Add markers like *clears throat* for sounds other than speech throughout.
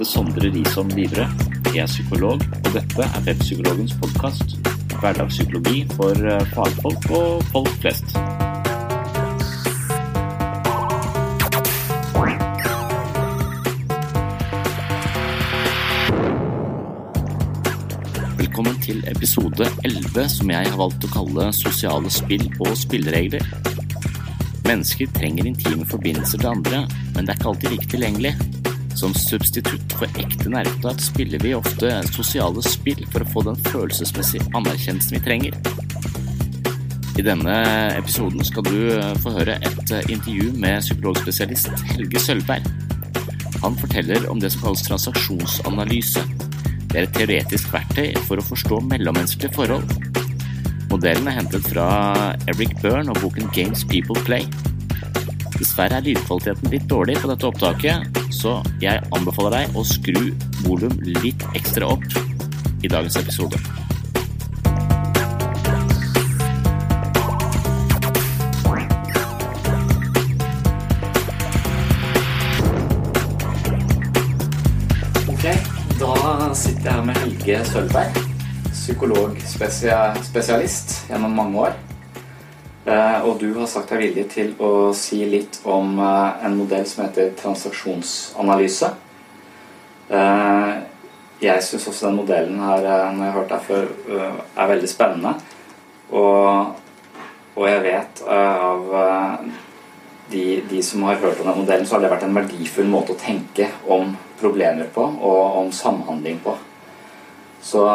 Heter Sondre Risholm Livre. Jeg er psykolog, og dette er Webpsykologens podkast. Hverdagspsykologi for eh, fagfolk og folk flest. Velkommen til episode 11, som jeg har valgt å kalle Sosiale spill og spilleregler. Mennesker trenger intime forbindelser til andre, men det er ikke alltid like tilgjengelig. Som substitutt for ekte nærkontakt spiller vi ofte sosiale spill for å få den følelsesmessige anerkjennelsen vi trenger. I denne episoden skal du få høre et intervju med psykologspesialist Helge Sølvberg. Han forteller om det som kalles transaksjonsanalyse. Det er et teoretisk verktøy for å forstå mellommenneskelige forhold. Modellen er hentet fra Eric Byrne og boken Games People Play. Dessverre er lydkvaliteten litt dårlig på dette opptaket, så jeg anbefaler deg å skru volum litt ekstra opp i dagens episode. Ok, da sitter jeg her med Helge Sølvberg, psykologspesialist gjennom mange år. Eh, Og du har sagt deg villig til å si litt om eh, en modell som heter transaksjonsanalyse. Eh, Jeg syns også den modellen her, når jeg har hørt deg før, er veldig spennende. Og, og jeg vet av de, de som har hørt om den modellen, så har det vært en verdifull måte å tenke om problemer på, og om samhandling på. Så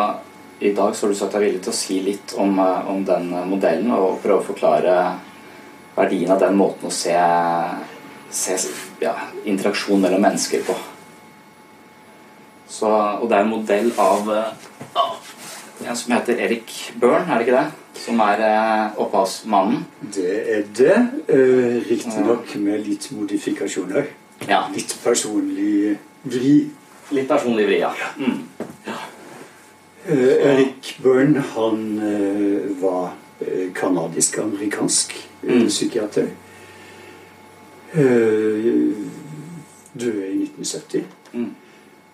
i dag så har du sagt deg villig til å si litt om, eh, om den modellen og prøve å forklare verdien av den måten å se, se ja, interaksjon mellom mennesker på. Så, og det er en modell av eh, en som heter Erik Børn, er det ikke det? Som er eh, opphavsmannen. Det er det. Uh, Riktignok med litt modifikasjoner. Ja. Litt personlig vri. Litt personlig vri, ja. Mm. Uh, Eric Byrne han uh, var kanadisk-amerikansk uh, Mm. psykiater. Døde i 1970. Mm.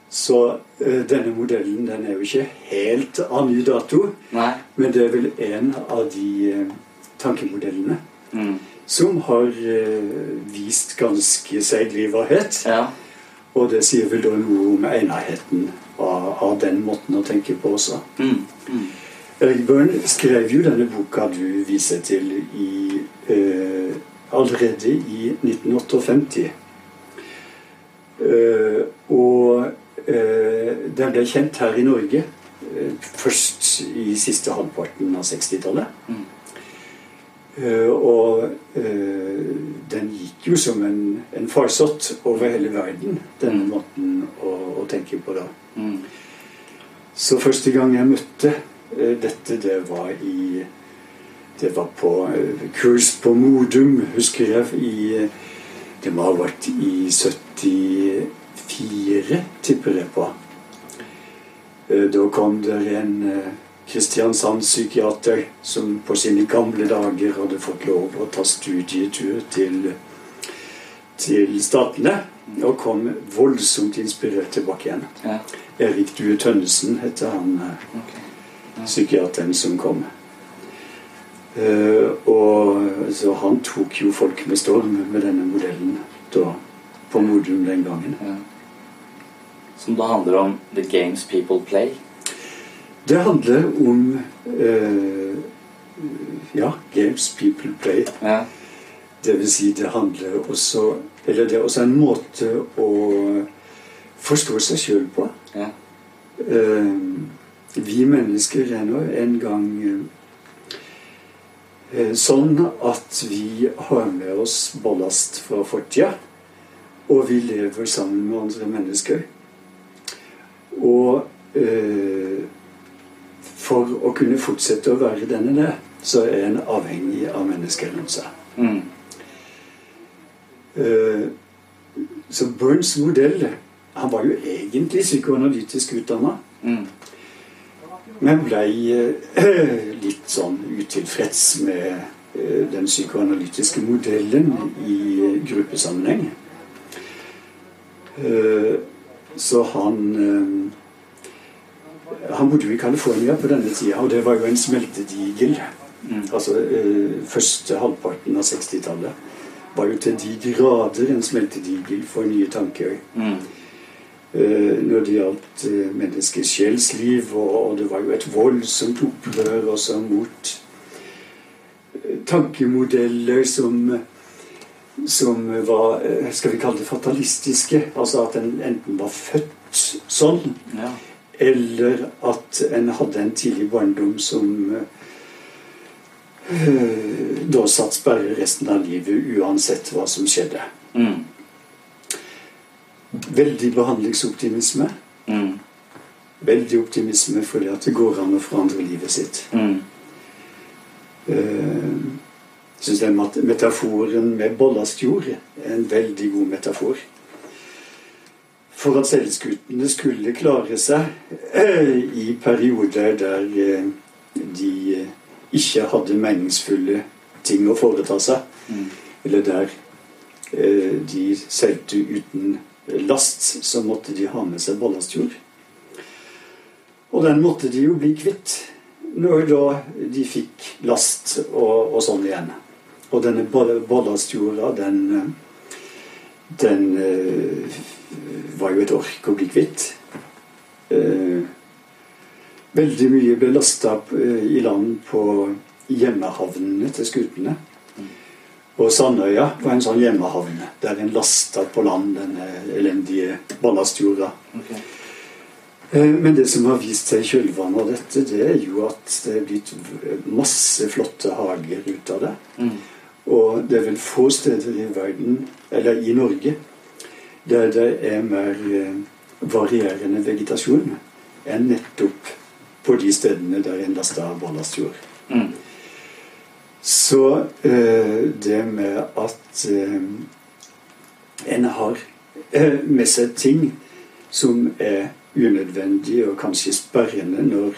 Så denne modellen den er jo ikke helt av ny dato, Nei. men det er vel en av de tankemodellene Mm. som har vist ganske seigeliverhet. Ja. Og det sier vel da noe om enheten av, av den måten å tenke på også. Mm. Mm. Erik Byrne skrev jo denne boka du viser til i, eh, allerede i 1958. Eh, og eh, den ble kjent her i Norge eh, først i siste halvparten av 60-tallet. Mm. Eh, og eh, den gikk jo som en, en farsott over hele verden, denne måten å, å tenke på da. Mm. Så første gang jeg møtte eh, dette, det var i Det var på kurs på Modum, husker jeg. I, det må ha vært i 74, tipper jeg på. Da kom det en Kristiansand-psykiater som på sine gamle dager hadde fått lov å ta studietur til, til Statene, og kom voldsomt inspirert tilbake igjen. Ja. Erik Due Tønnesen heter han okay. ja. psykiateren som kom. Uh, og så han tok jo folk med storm med denne modellen da, på Modum den gangen. Ja. Som da handler om the games people play. Det handler om eh, ja, games people play. Ja. Det vil si, det handler også Eller det er også en måte å forstå seg sjøl på. Ja. Eh, vi mennesker er nå en gang eh, sånn at vi har med oss ballast fra fortida. Og vi lever sammen med andre mennesker. Og eh, for å kunne fortsette å være denne det, så er en avhengig av mennesker rundt seg. Mm. Uh, Så Burns modell Han var jo egentlig psykoanalytisk utdanna, Mm. men blei uh, *clears throat* litt sånn utilfreds med uh, den psykoanalytiske modellen i gruppesammenheng. Eh, Så han eh, Han bodde jo i California på denne tida, og det var jo en smeltedigel. Mm. Altså eh, første halvparten av 60-tallet var jo til de grader en smeltedigel for nye tanker. Mm. Eh, når det gjaldt eh, menneskets sjelsliv, og, og det var jo et voldsomt opprør også mot eh, tankemodeller som som var eh, skal vi kalle det fatalistiske. Altså at en enten var født sånn, Ja. Eller at en hadde en tidlig barndom som eh, da satt sperre resten av livet uansett hva som skjedde. Mm. Veldig behandlingsoptimisme. Mm. Veldig optimisme fordi at det går an å forandre livet sitt. Mm. Eh, Jeg syns den metaforen med ballastjord er en veldig god metafor. For at seilskutene skulle klare seg eh, i perioder der eh, de eh, ikke hadde meningsfulle ting å foreta seg, Mm. eller der de seilte uten last, så måtte de ha med seg ballastjord. Og den måtte de jo bli kvitt når da de fikk last og, og sånn igjen. Og denne ballastjorda, den, den var jo et ork å bli kvitt. Eh, Veldig mye ble lasta i land på hjemmehavnene til skutene. Og Sandøya var en sånn hjemmehavn der en lasta på land denne elendige ballastjorda. Eh, Men det som har vist seg i kjølvannet av dette, det er jo at det er blitt masse flotte hager ut av det. Mm. Og det er vel få steder i verden, eller i Norge, der det er mer eh, varierende vegetasjon enn nettopp på de stedene der en laster ballastjord. Mm. Så eh, det med at eh, en har eh, med seg ting som er unødvendig og kanskje sperrende når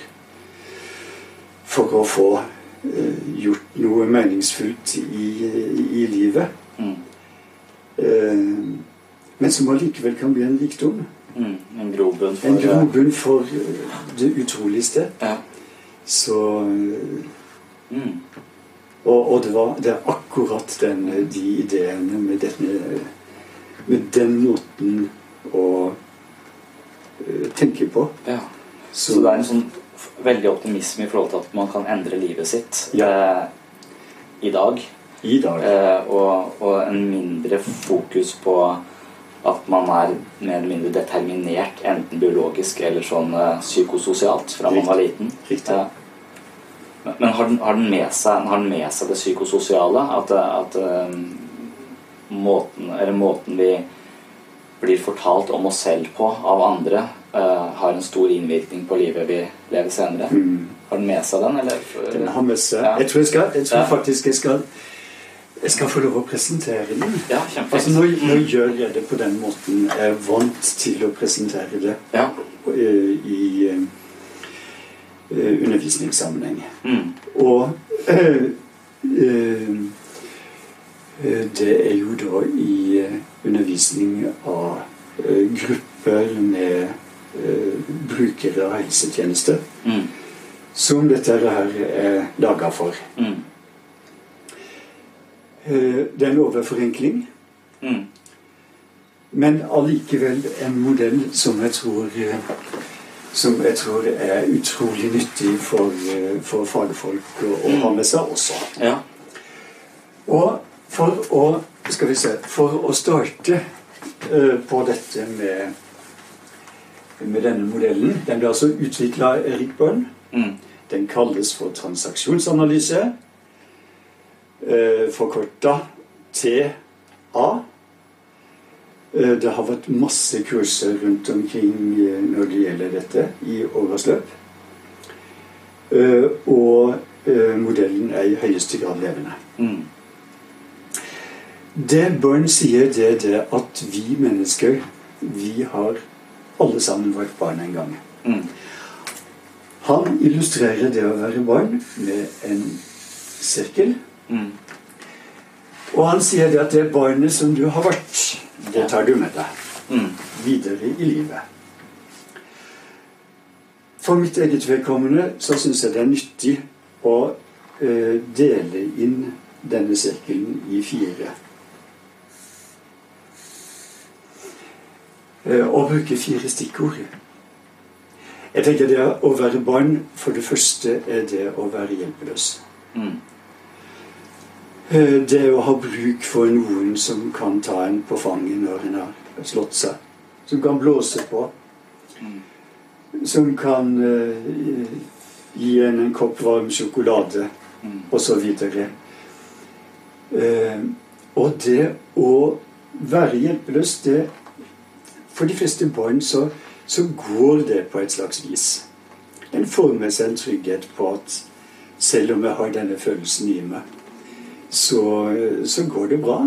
for å få gjort noe meningsfullt i, i livet. Mm. Eh, men som allikevel kan bli en rikdom. Mm. En grobunn for En grobunn for eh, det utroligste. Ja. Så eh, Mm. Og, og det, var, det er akkurat den, de ideene med, denne, med den måten å uh, tenke på. ja. Så, Så det er en sånn veldig optimisme i forhold til at man kan endre livet sitt Ja. uh, i dag. i dag Uh, og, og en mindre fokus på at man er mer eller mindre determinert, enten biologisk eller sånn eh, psykososialt, fra man var liten. Riktig. Ja. Men, men har, den, har, den seg, har den med seg det psykososiale? At, at um, måten, eller måten vi blir fortalt om oss selv på av andre, har en stor innvirkning på livet vi lever senere? Mm. Har den med seg den? Eller? Den har med seg. Jeg tror, jeg skal, jeg tror faktisk jeg skal jeg skal få lov å presentere den. Ja, altså, nå, nå, gjør jeg det på den måten. Jeg er vant til å presentere det ja. i, i uh, undervisningssammenheng. Mm. Og uh, uh, det er jo da i undervisning av grupper med brukere av helsetjenester mm. som dette her er laga for. Mm. Eh, det er en overforenkling. Mm. Men allikevel en modell som jeg tror eh, som jeg tror er utrolig nyttig for, eh, for fagfolk å, å, ha med seg også. Ja. Og for å skal vi se, for å starte uh, på dette med, med denne modellen Den ble altså utvikla av Erik Bøhn. Mm. Den kalles for transaksjonsanalyse eh, forkorta TA. Eh, det har vært masse kurser rundt omkring eh, når det gjelder dette, i årets løp. Eh, og eh, modellen er i høyeste grad levende. Mm. Det Burn sier, det er det at vi mennesker, vi har alle sammen vært barn en gang. Mm. Han illustrerer det å være barn med en sirkel. Mm. Og han sier det at det barnet som du har vært, det tar du med deg mm. videre i livet. For mitt eget vedkommende så syns jeg det er nyttig å uh, dele inn denne sirkelen i fire. å og bruke fire stikkord. Jeg tenker det å være barn, for det første er det å være hjelpeløs. Mm. Eh, det å ha bruk for noen som kan ta en på fanget når en har slått seg. Som kan blåse på. Som kan uh, gi en en kopp varm sjokolade, mm. osv. Uh, og det å være hjelpeløs, det For de fleste barn så, så går det på et slags vis. En får med seg en trygghet på at selv om jeg har denne følelsen i meg, så, så går det bra.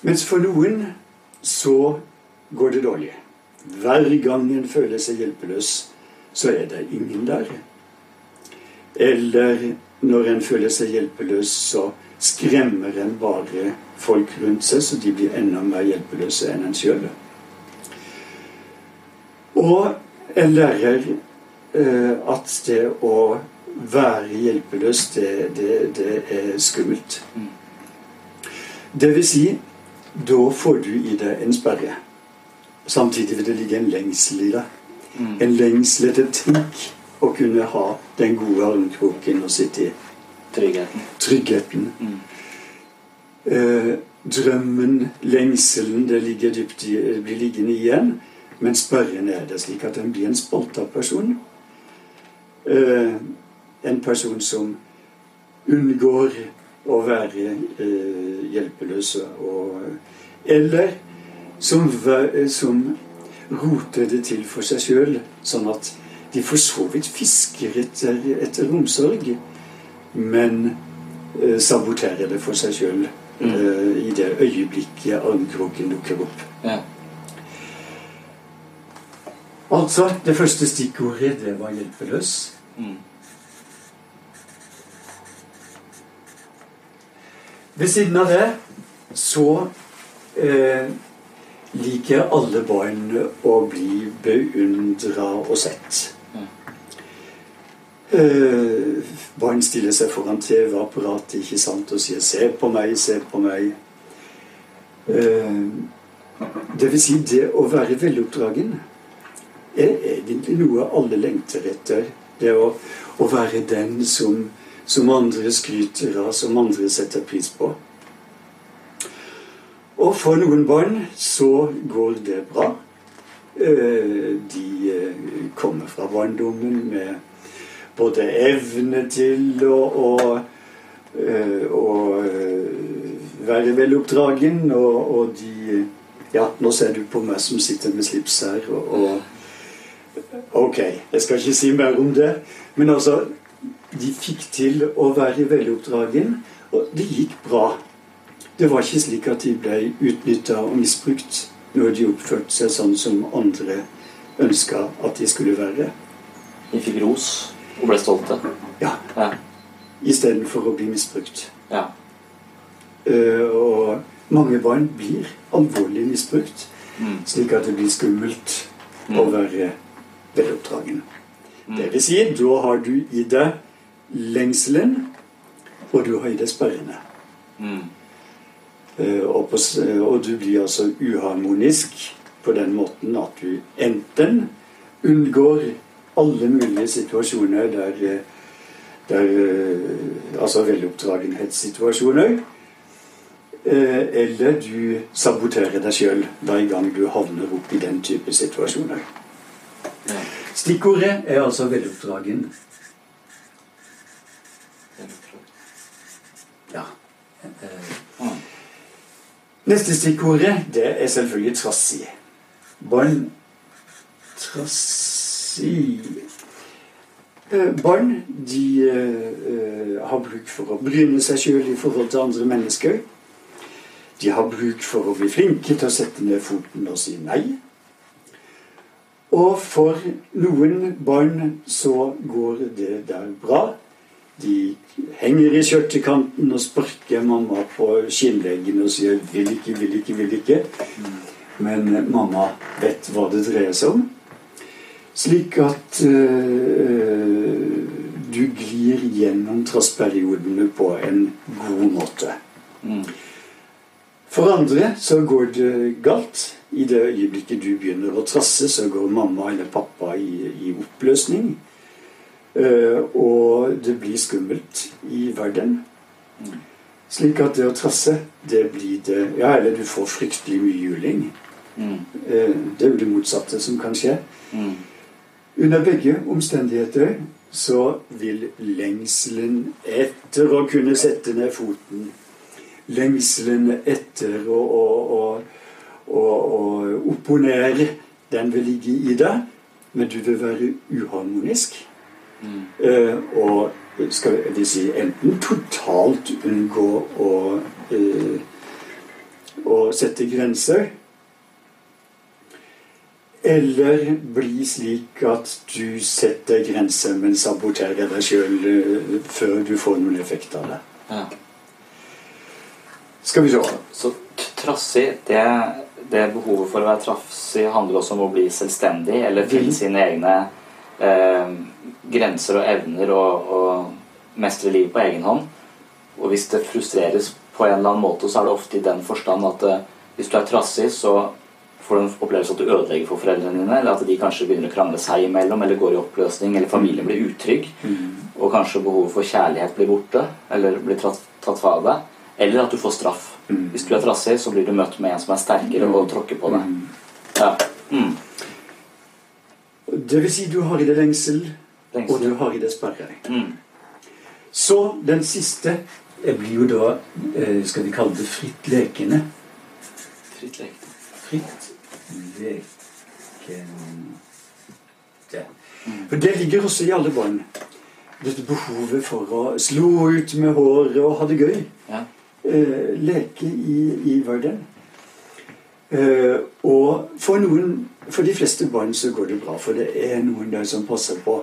Mens for noen så går det dårlig. Hver gang en føler seg hjelpeløs, så er det ingen der. Eller når en føler seg hjelpeløs, så skremmer en bare folk rundt seg, så de blir enda mer hjelpeløse enn en sjøl. Og en lærer eh, at det å være hjelpeløs, det, det, det er skummelt. Det vil si, da får du i deg en sperre. Samtidig vil det ligge en lengsel i deg. Mm. En lengsel etter ting å kunne ha den gode armkroken å sitte i. Tryggheten. Tryggheten. Mm. Eh, drømmen, lengselen, det ligger dypt i, blir liggende igjen. Men sperren er det slik at den blir en spalta person. Eh, en person som unngår å være eh, hjelpeløse. Og, eller som, som, roter det til for seg sjøl, sånn at de for så vidt fisker etter, etter omsorg, men eh, saboterer det for seg sjøl mm. eh, i det øyeblikket armkroken dukker opp. Ja. Altså, det første stikkordet, det var hjelpeløs. Mm. Ved siden av det så eh, liker alle barn å bli beundra og sett. Eh, barn stiller seg foran TV-apparatet ikke sant, og sier 'se på meg, se på meg'. Eh, det vil si, det å være veloppdragen er egentlig noe alle lengter etter. Det å, å være den som som andre skryter av, som andre setter pris på. Og for noen barn så går det bra. Eh, de eh, kommer fra barndommen med både evne til å, å, øh, å være veloppdragen, og, og de Ja, nå ser du på meg som sitter med slips her, og, og Ok, jeg skal ikke si mer om det. Men altså, de fikk til å være veloppdragen, og det gikk bra. Det var ikke slik at de ble utnytta og misbrukt når de oppførte seg sånn som andre ønska at de skulle være. De fikk ros og ble stolte. Ja. Ja. Istedenfor å bli misbrukt. ja. Uh, og mange barn blir alvorlig misbrukt, Mm. slik at det blir skummelt å være veloppdragen. Mm. Det vil si, da har du i deg lengselen, og du har i deg sperrene. Mm. Eh, Og, på, og du blir altså uharmonisk på den måten at du enten unngår alle mulige situasjoner der, eh, der eh, Altså veloppdragenhetssituasjoner. eh, Eller du saboterer deg sjøl hver gang du havner opp i den type situasjoner. Stikkordet er altså veloppdragen. Ja. Eh. Neste stikkordet det er selvfølgelig trassig. Barn Trassig Eh, Barn de eh, har bruk for å bryne seg sjøl i forhold til andre mennesker. De har bruk for å bli flinke til å sette ned foten og si nei. Og for noen barn så går det der bra. De henger i skjørtekanten og sparker mamma på skinnleggene og sier 'vil ikke, vil ikke, vil ikke'. Men mamma vet hva det dreier seg om. Slik at øh, du glir gjennom trassperiodene på en god måte. Mm. For andre så går det galt. I det øyeblikket du begynner å trasse, så går mamma eller pappa i, i oppløsning. Eh, og det blir skummelt i verden. Slik at det å trasse, det blir det Ja, eller du får fryktelig mye juling. Mm. Eh, det er jo det motsatte som kan skje. Mm. Under begge omstendigheter så vil lengselen etter å kunne sette ned foten, lengselen etter å, å, å, å, å opponere, den vil ligge i deg, men du vil være uharmonisk. Eh, og skal vi si enten totalt unngå å, eh, å sette grenser, eller bli slik at du setter grenser, men saboterer deg sjøl før du får noen effekt av det. Ja. Skal vi se. Så trassig, det, det behovet for å være trassig handler også om å bli selvstendig, eller finne Mhm. sine egne eh, grenser og evner og, og mestre livet på egen hånd. Og hvis det frustreres på en eller annen måte, så er det ofte i den forstand at eh, hvis du er trassig, så får du en opplevelse at du ødelegger for foreldrene dine, eller at de kanskje begynner å krangle seg imellom, eller går i oppløsning, eller familien blir utrygg, og kanskje behovet for kjærlighet blir borte, eller blir tatt, tatt fra deg, eller at du får straff. Hvis du er trassig, så blir du møtt med en som er sterkere og tråkker på deg. Ja. Mm. Det vil si du har i det lengsel, Lengsel. og du har i det sperre. Mm. Så den siste eh, blir jo da eh, Skal vi kalle det fritt lekende? Fritt lekende. Fritt lekende. For det ligger også i alle barn. Dette behovet for å slå ut med håret og ha det gøy. Ja. Eh, leke i, i verden. Eh, og for noen, for de fleste barn så går det bra, for det er noen der som passer på.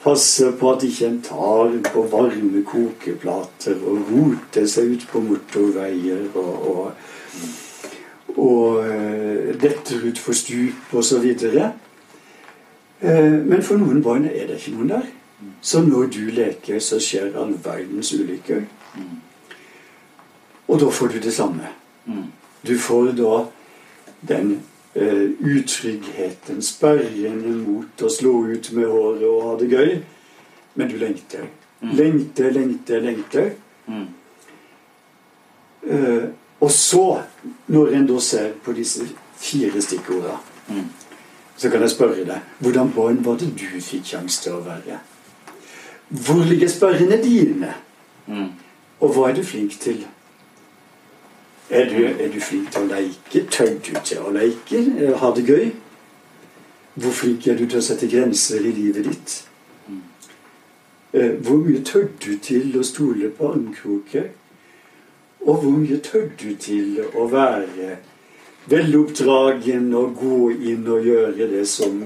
Passer på at ikke en tar på varme kokeplater og roter seg ut på motorveier og, og, og uh, detter utfor stup osv. Uh, men for noen barn er det ikke noen der. Så når du leker, så skjer all verdens ulykker. Og da får du det samme. Mm. Du får da den eh, utryggheten, sperrende mot å slå ut med håret og ha det gøy. Men du lengter. Lengter, lengter, lengter. Mm. Eh, og så, når en da ser på disse fire stikkordene, Mm. så kan jeg spørre deg hvordan barn var det du fikk sjanse til å være? hvor ligger sperrene dine? Mm. Og hva er du flink til? Er du, er du flink til å leke? Tør du til å leke? Eh, Ha det gøy? Hvor flink er du til å sette grenser i livet ditt? Eh, Hvor mye tør du til å stole på armkroker? Og hvor mye tør du til å være veloppdragen og gå inn og gjøre det som,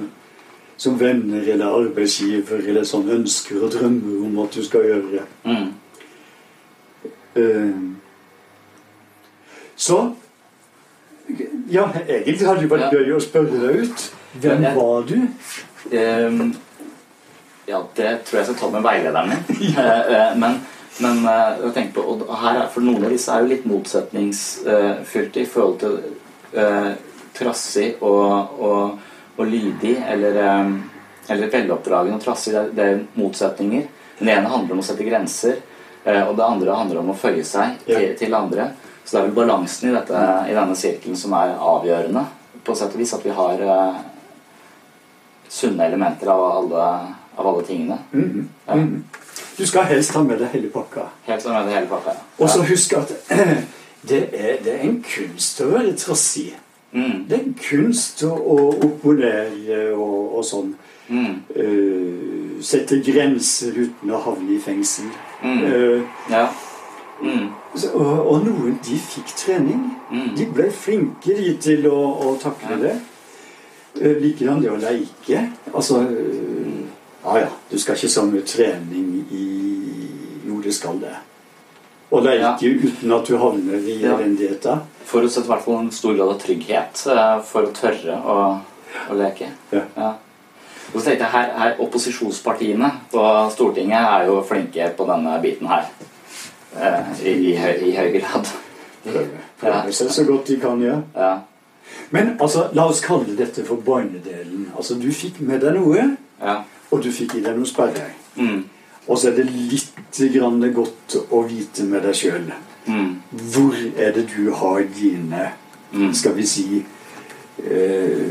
som venner eller arbeidsgiver eller sånn ønsker og drømmer om at du skal gjøre? Mm. Eh, Så Ja, egentlig hadde det vært Ja. gøy å spørre deg ut. Hvem Ja, var du? Um, ja, det tror jeg skal ta med veilederen min. *laughs* Eh, eh, men men eh, jeg tenker på, og her er, For noen av disse er jo litt motsetningsfylte i forhold til uh, trassig og, og, og lydig, eller, eller veloppdragen og trassig. Det er, det er motsetninger. Den ene handler om å sette grenser, og det andre handler om å føye seg til, til andre. Så det er vel balansen i, dette, i denne sirkelen som er avgjørende, på sett og vis. At vi har eh, sunne elementer av alle, av alle tingene. Mhm, Ja. mhm. Du skal helst ha med deg hele pakka. Helt som med deg hele pakka. ja. Og så husk at *clears throat* det er, det er en kunst å være trassig. Mm, Det er en kunst å, å opponere og, og sånn. mm, Uh, sette grenser uten å havne i fengsel. Mm. Uh, ja. Mm, så- og, og noen de fikk trening. Mm. De ble flinke de til å, å takle det. Eh, Likedan det å leike. Altså eh, Ja ja, du skal ikke så mye trening i Jo, det skal det. Å leike uten at du havner i Ja. elendigheta. Forutsetter i hvert fall en stor grad av trygghet eh, for å tørre å, å leke. Ja. Og så tenkte jeg her, her Opposisjonspartiene på Stortinget er jo flinke på denne biten her. Eh, i, i, høy, I høy grad. Prøve, seg så godt de kan gjøre. Ja. Men altså, la oss kalle dette for barnedelen. Altså, Du fikk med deg noe, ja. og du fikk i deg noen sperrer. Mm, Og så er det litt grann godt å vite med deg sjøl. mm, Hvor er det du har dine mm. Skal vi si eh,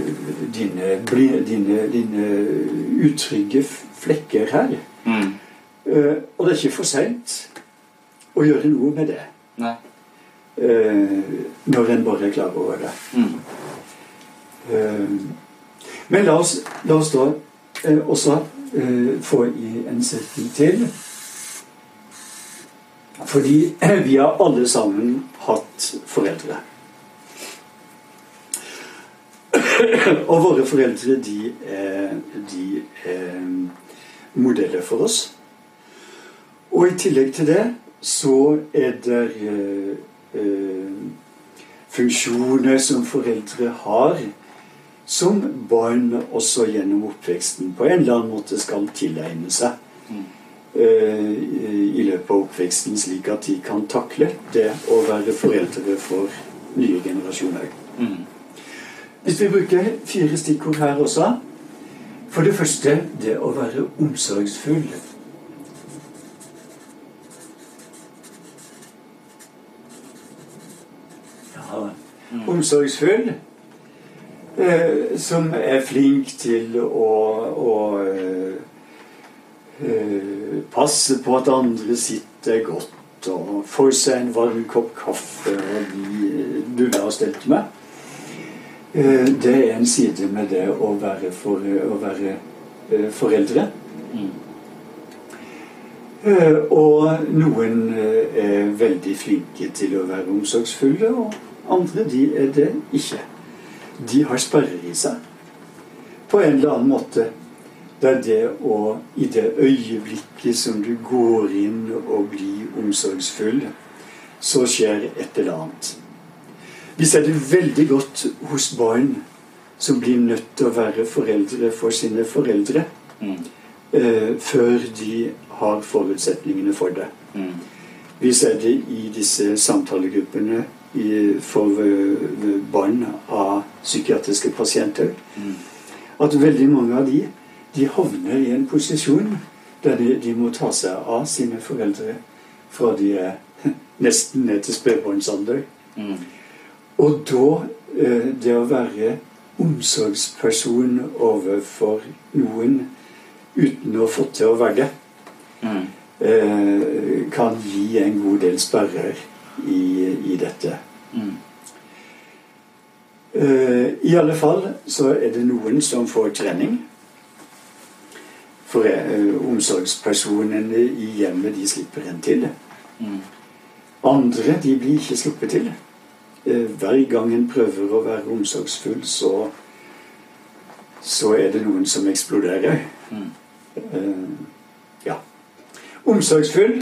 dine, dine, dine utrygge flekker her. Mm. Eh, og det er ikke for seint å gjøre noe med det. Nei. eh, når en bare er klar over det. Mm. Uh, men la oss, la oss da uh, også få i en setning til. Fordi *clears throat* vi har alle sammen hatt foreldre. *clears throat* Og våre foreldre, de er, de er modeller for oss. Og i tillegg til det så er det eh, eh, funksjoner som foreldre har, som barn også gjennom oppveksten på en eller annen måte skal tilegne seg eh, i løpet av oppveksten, slik at de kan takle det å være foreldre for nye generasjoner. Mm. Hvis vi bruker fire stikkord her også For det første det å være omsorgsfull. Ja, omsorgsfull. Eh, som er flink til å, å eh, eh, passe på at andre sitter godt og får seg en varm kopp kaffe og de buller og stelt med. Eh, Det er en side med det å være, for, å være eh, foreldre. Mm. Eh, Og noen eh, er veldig flinke til å være omsorgsfulle, og andre de er det ikke. De har sperrer i seg. På en eller annen måte. Det er det å I det øyeblikket som du går inn og blir omsorgsfull, så skjer et eller annet. Vi ser det veldig godt hos barn som blir nødt til å være foreldre for sine foreldre Mm. eh, før de har forutsetningene for det. Mm. Vi ser det i disse samtalegruppene for eh, barn av psykiatriske pasienter. Mm. At veldig mange av de, de havner i en posisjon der de, de må ta seg av sine foreldre fra de er *laughs* nesten ned til spedbarnsalder. Mm. Og da eh, det å være omsorgsperson overfor noen uten å få til å være det, Mm. eh, kan gi en god del sperrer i, i dette. Mm. Uh, I alle fall så er det noen som får trening. For uh, omsorgspersonene i hjemmet, de slipper en til. Mm. Andre de blir ikke sluppet til. Uh, hver gang en prøver å være omsorgsfull, så, så er det noen som eksploderer. Mm. Ja. Omsorgsfull.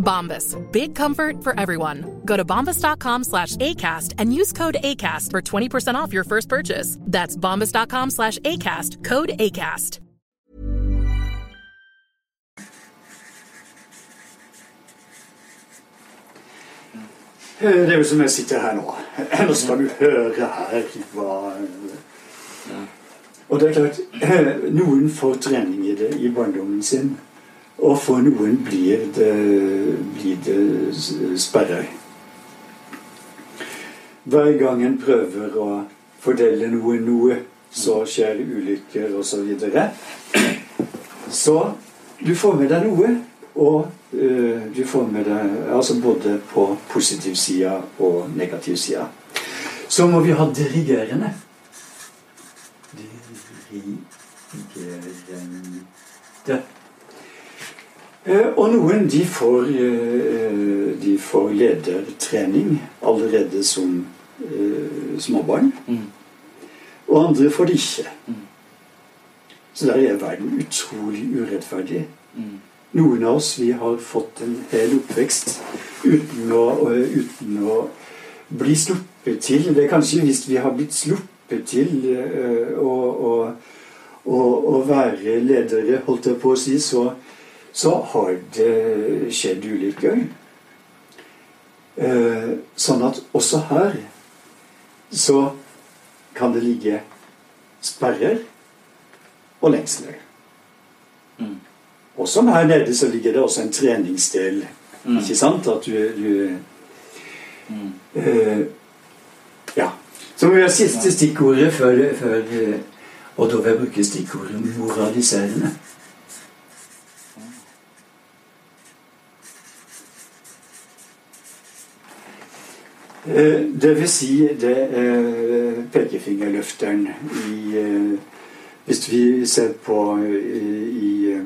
Bombas. Big comfort for everyone. Go to bombas.com slash ACAST and use code ACAST for 20% off your first purchase. That's bombas.com slash ACAST. Code ACAST. Det er jo som jeg sitter her nå. Nå skal du høre her hva Og det er klart, eh, noen får trening i det i barndommen sin. Og for noen blir det, blir det sperrer. Hver gang en prøver å fordele noe noe, så skjer ulykker osv. Så, så du får med deg noe, og uh, du får med deg altså både på positiv side og negativ side. Så må vi ha dirigerende. Dirigerende. Eh, Og noen de får, eh, de får ledertrening allerede som eh, småbarn. Mm. Og andre får det ikke. Så der er verden utrolig urettferdig. Mm. Noen av oss vi har fått en hel oppvekst uten å, uten å bli sluppet til. Det er kanskje hvis vi har blitt sluppet til å, å, å, å være ledere, holdt jeg på å si, så, så har det skjedd ulykker. Eh, Sånn at også her så kan det ligge sperrer og lengsler. Mm. Og som her nede så ligger det også en treningsdel. Mm. Ikke sant? At du, du Mm. eh, Ja. Så må vi ha siste stikkordet før, før eh, Og da vil jeg bruke stikkordet moraliserende. Det vil si det er pekefingerløfteren i eh, Hvis vi ser på eh, i eh,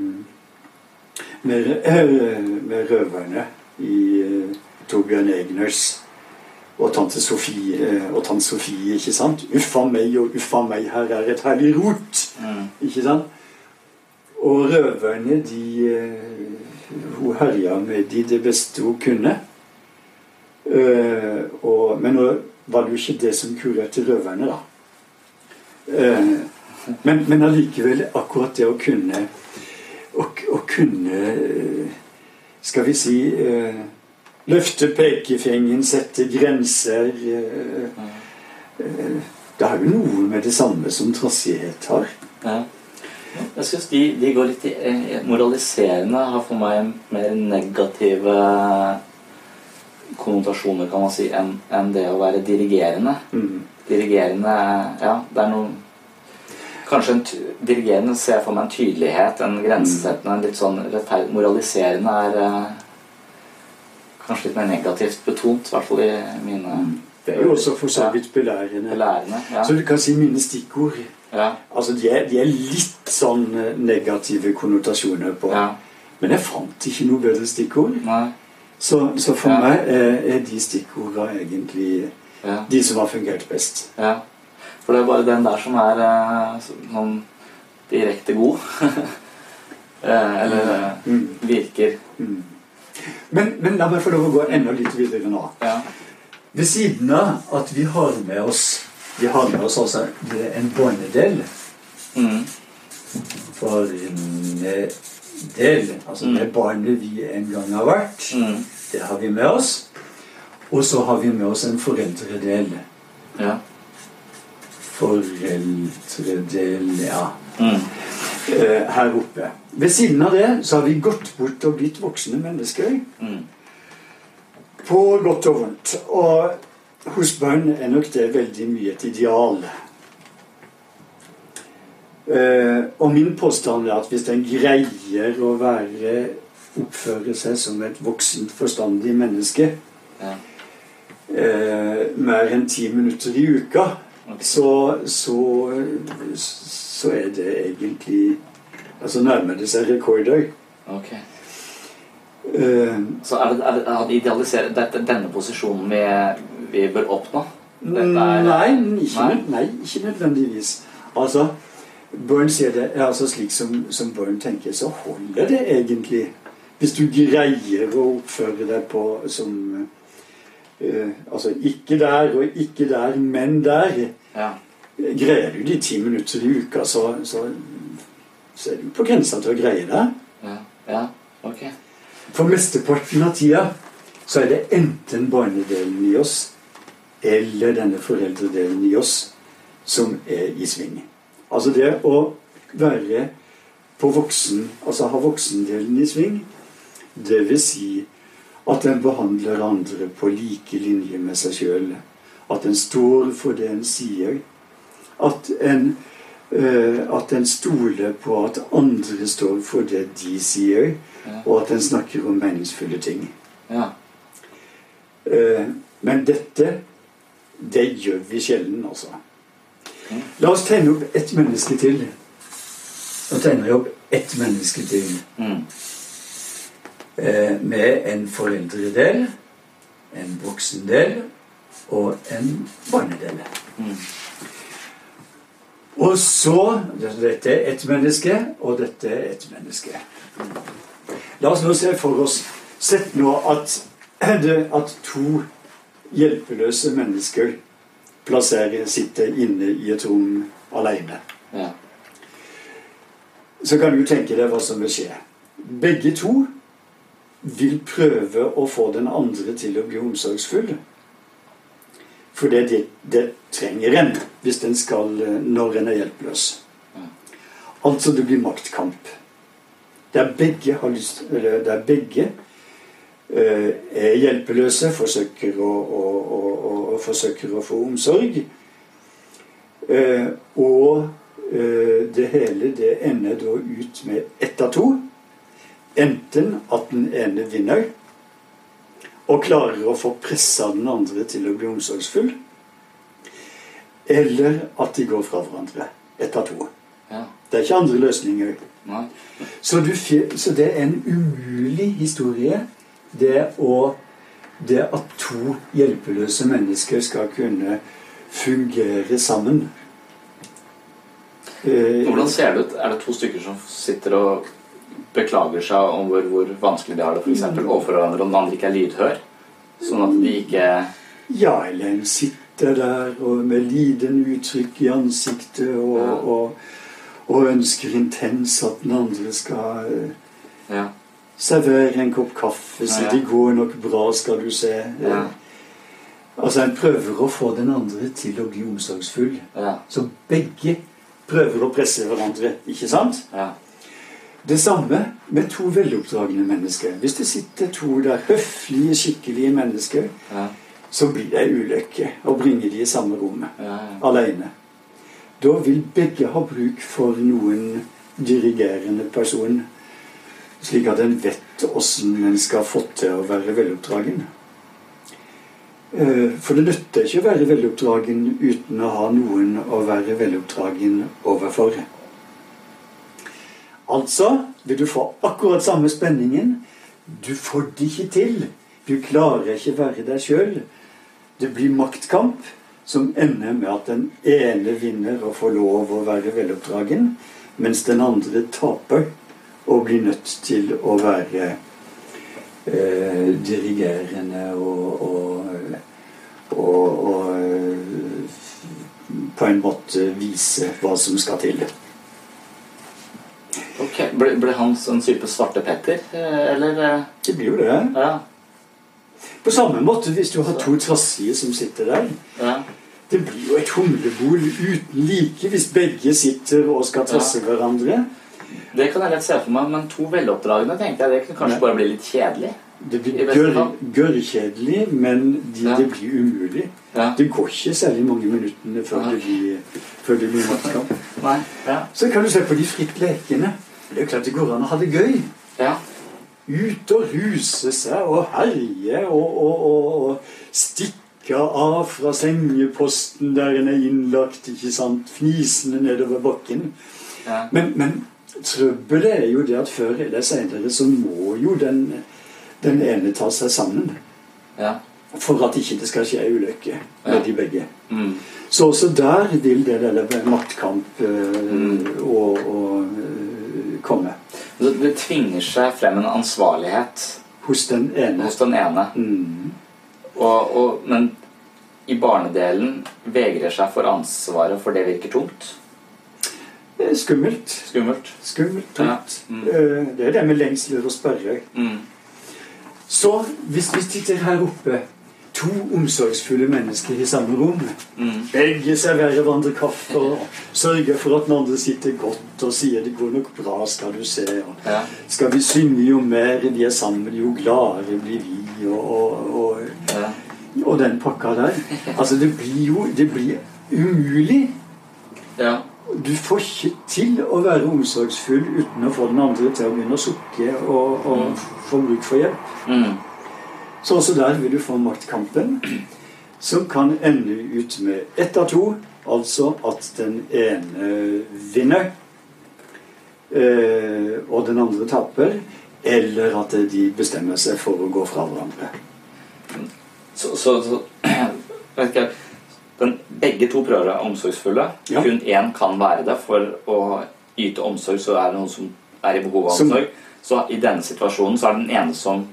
med, eh, med røverne i eh, Torbjørn Egners og tante Sofie, eh, og tante Sofie, ikke sant? Uffa meg og uffa meg, her er et herlig rot! Mm. Ikke sant? Og røverne, de eh, Hun herja med de det beste hun kunne. Eh, og, men nå var det jo ikke det som kurerte røverne, da. Uh, men, men allikevel, akkurat det å kunne Å, å kunne eh, Skal vi si uh, Løfte pekefingeren, sette grenser Det har jo noe med det samme som trassighet har. Ja. Jeg synes de, de går litt i Moraliserende har for meg mer negative konnotasjoner, kan man si, enn en det å være dirigerende. Mm. Dirigerende Ja, det er noe Kanskje en dirigerende ser jeg for meg en tydelighet, en grensesettende, en litt sånn rettferdig Moraliserende er eh, kanskje litt mer negativt betont, i hvert fall i mine Det er jo også for så vidt belærende. belærende. Ja. Så du kan si mine stikkord. ja. Altså, de er, de er litt sånn eh, negative konnotasjoner på. ja. Men jeg fant ikke noe bedre stikkord. Nei. Så, så for Ja. meg er, er de stikkordene egentlig Ja. de som har fungert best. Ja. For det er bare den der som er eh, sånn direkte god. *laughs* Eh, Eller eh, Mm. virker Men, men la meg få lov å gå enda litt videre nå. Ja. Ved siden av at vi har med oss Vi har med oss altså en båndedel. Mm. For en del, altså det barnet vi en gang har vært, Mm. Det har vi med oss. Og så har vi med oss en foreldredel. Ja. Foreldredel, ja. Mm. Eh, her oppe. Ved siden av det så har vi gått bort og blitt voksne mennesker. Mm. På godt og vondt. Og hos barn er nok det veldig mye et ideal. Eh, og min påstand er at hvis en greier å være oppføre seg som et voksent, forstandig menneske Ja. eh, mer enn ti minutter i uka, okay. så, så, så er det egentlig Altså nærmer det seg rekorder. Okay. Eh, Så er det, er det, er det idealisere dette, denne posisjonen vi, vi bør oppnå? Er- Nei, ikke, Nei? nei, ikke nødvendigvis. Altså, Børn sier det er altså slik som, som Børn tenker, så holder det egentlig. Hvis du greier å oppføre deg på som eh, Altså ikke der og ikke der, men der. Ja. Greier du de ti minutter i uka, så, så, så er du på grensa til å greie det. Ja. ja. Ok. For mesteparten av tida så er det enten barnedelen i oss eller denne foreldredelen i oss som er i sving. Altså det å være på voksen, altså ha voksendelen i sving, det vil si at en behandler andre på like linje med seg sjøl. At en står for det en sier. At en, uh, at en stoler på at andre står for det de sier, og at en snakker om meningsfulle ting. Ja. Uh, men dette, det gjør vi sjelden, altså. La oss tegne opp ett menneske til. Nå tegner jeg opp ett menneske til. Mm. Eh, med en foreldredel, en voksendel og en barnedel. Mm. Og så Dette er ett menneske, og dette er ett menneske. La oss nå se for oss Sett nå at, *clears throat* at to hjelpeløse mennesker plasserer, sitter inne i et rom alene. Ja. Så kan du tenke deg hva som vil skje. Begge to vil prøve å få den andre til å bli omsorgsfull. For det, det, trenger en hvis den skal når en er hjelpeløs. Altså det blir maktkamp. Der begge har lyst Eller der begge uh, er hjelpeløse, forsøker å, å, å, å forsøker å få omsorg. Uh, og uh, det hele det ender da ut med ett av to. Enten at den ene vinner og klarer å få pressa den andre til å bli omsorgsfull. Eller at de går fra hverandre. Ett av to. ja. Det er ikke andre løsninger. Så, du, så det er en umulig historie, det, å, det at to hjelpeløse mennesker skal kunne fungere sammen. Eh, Hvordan ser det ut? Er det to stykker som sitter og beklager seg om hvor, hvor vanskelig de har det for eksempel, overfor hverandre, og den andre ikke er lydhør? Sånn at de ikke Ja, eller en sitter der med lidende uttrykk i ansiktet og, Ja. og, og ønsker intens at den andre skal Ja. servere en kopp kaffe, si Ja. 'det går nok bra, skal du se'. Ja. Altså, en prøver å få den andre til å bli omsorgsfull. Ja. Så begge prøver å presse hverandre, ikke sant? Ja. Det samme med to veloppdragne mennesker. Hvis det sitter to der høflige, skikkelige mennesker, Ja. så blir det ei ulykke å bringe de i samme rommet Ja, ja. alene. Da vil begge ha bruk for noen dirigerende person, slik at en vet åssen en skal få til å være veloppdragen. Eh, For det nytter ikke å være veloppdragen uten å ha noen å være veloppdragen overfor. Altså vil du få akkurat samme spenningen. Du får det ikke til. Du klarer ikke være deg sjøl. Det blir maktkamp som ender med at den ene vinner og får lov å være veloppdragen, mens den andre taper og blir nødt til å være eh, dirigerende og, og, og, og eh, på en måte vise hva som skal til. Ble, ble han en type Svarte Petter, eh, eller? eh, Det blir jo det. Ja. På samme måte hvis du har to trassier som sitter der. ja. Det blir jo et humlebol uten like hvis begge sitter og skal trasse hverandre. Det kan jeg lett se for meg, men to veloppdragne tenkte jeg det kunne kanskje bare bli litt kjedelig. Det blir gørrkjedelig, gørrkjedelig, men de, Ja. det blir umulig. Ja. Det går ikke særlig mange minuttene før det blir, før det blir matkamp. Nei. Ja. Så kan du se på de fritt lekende. Det er jo klart det går an å ha det gøy. ja. Ut og ruse seg og herje og, og, og, og stikke av fra sengeposten der en er innlagt, ikke sant, fnisende nedover bakken. ja. Men, men trøbbelet er jo det at før eller senere så må jo den, den ene ta seg sammen. ja. For at ikke det skal skje ei ulykke med de begge. Mm. Så også der vil det der maktkamp øh, Mm. og, og eh, komme. Det, tvinger seg frem en ansvarlighet Hos den ene. hos den ene. Mm. Og, og, men i barnedelen vegrer seg for ansvaret, for det virker tungt. Det er skummelt. Skummelt. tungt. Ja. Mm. Eh, Det er det med lengsler å spørre. Mm. Så hvis vi sitter her oppe, to omsorgsfulle mennesker i samme rom Mm. Begge serverer hverandre kaffe og sørger for at den andre sitter godt og sier 'det går nok bra, skal du se'. Og Ja. skal vi synge jo mer vi er sammen, jo gladere blir vi, og, og, og, Ja. og den pakka der. Altså, det blir jo det blir umulig. ja. Du får ikke til å være omsorgsfull uten å få den andre til å begynne å sukke og, og få bruk for hjelp. Mm. Så også der vil du få maktkampen, som kan ende ut med ett av to. Altså at den ene vinner, eh, og den andre taper. Eller at de bestemmer seg for å gå fra hverandre. Så, så, så *clears throat* ikke, den, Begge to prøver være omsorgsfulle. Ja. Kun én kan være det. For å yte omsorg så er det noen som er i behov av omsorg. Så i denne situasjonen så er det den ene som